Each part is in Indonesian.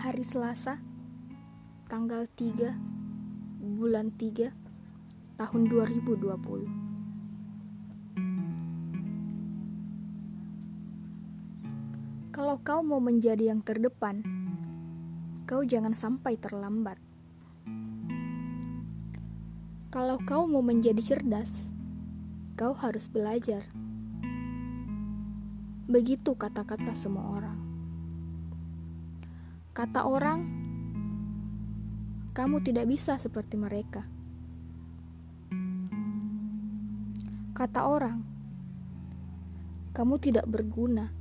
hari Selasa, tanggal 3 bulan 3 tahun 2020. Kalau kau mau menjadi yang terdepan, kau jangan sampai terlambat. Kalau kau mau menjadi cerdas, kau harus belajar. Begitu kata-kata semua orang. Kata orang, kamu tidak bisa seperti mereka. Kata orang, kamu tidak berguna.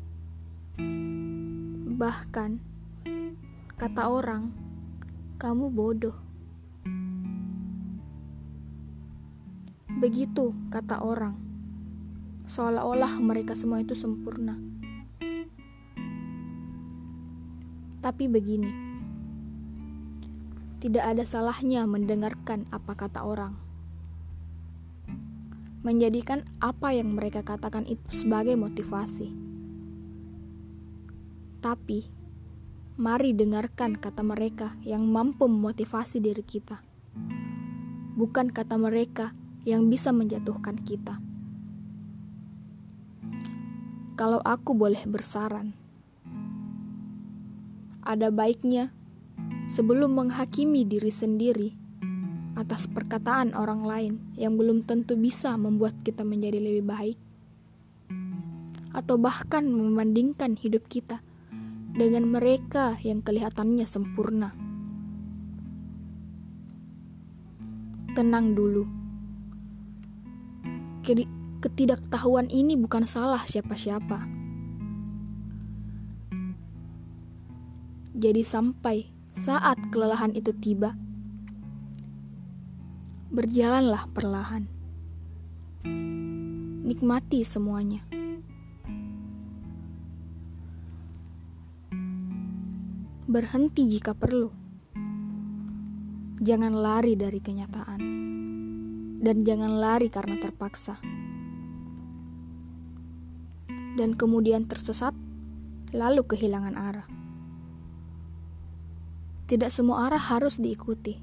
Bahkan, kata orang, kamu bodoh. Begitu kata orang, seolah-olah mereka semua itu sempurna. Tapi begini, tidak ada salahnya mendengarkan apa kata orang, menjadikan apa yang mereka katakan itu sebagai motivasi. Tapi, mari dengarkan kata mereka yang mampu memotivasi diri kita, bukan kata mereka yang bisa menjatuhkan kita. Kalau aku boleh bersaran, ada baiknya sebelum menghakimi diri sendiri atas perkataan orang lain yang belum tentu bisa membuat kita menjadi lebih baik, atau bahkan membandingkan hidup kita dengan mereka yang kelihatannya sempurna. Tenang dulu ketidaktahuan ini bukan salah siapa-siapa. Jadi sampai saat kelelahan itu tiba, berjalanlah perlahan. Nikmati semuanya. Berhenti jika perlu. Jangan lari dari kenyataan dan jangan lari karena terpaksa. Dan kemudian tersesat, lalu kehilangan arah. Tidak semua arah harus diikuti.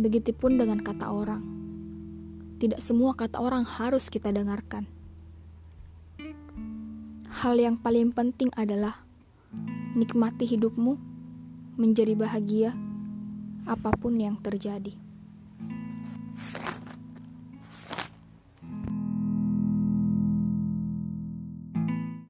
Begitupun dengan kata orang. Tidak semua kata orang harus kita dengarkan. Hal yang paling penting adalah nikmati hidupmu, menjadi bahagia apa pun yang terjadi.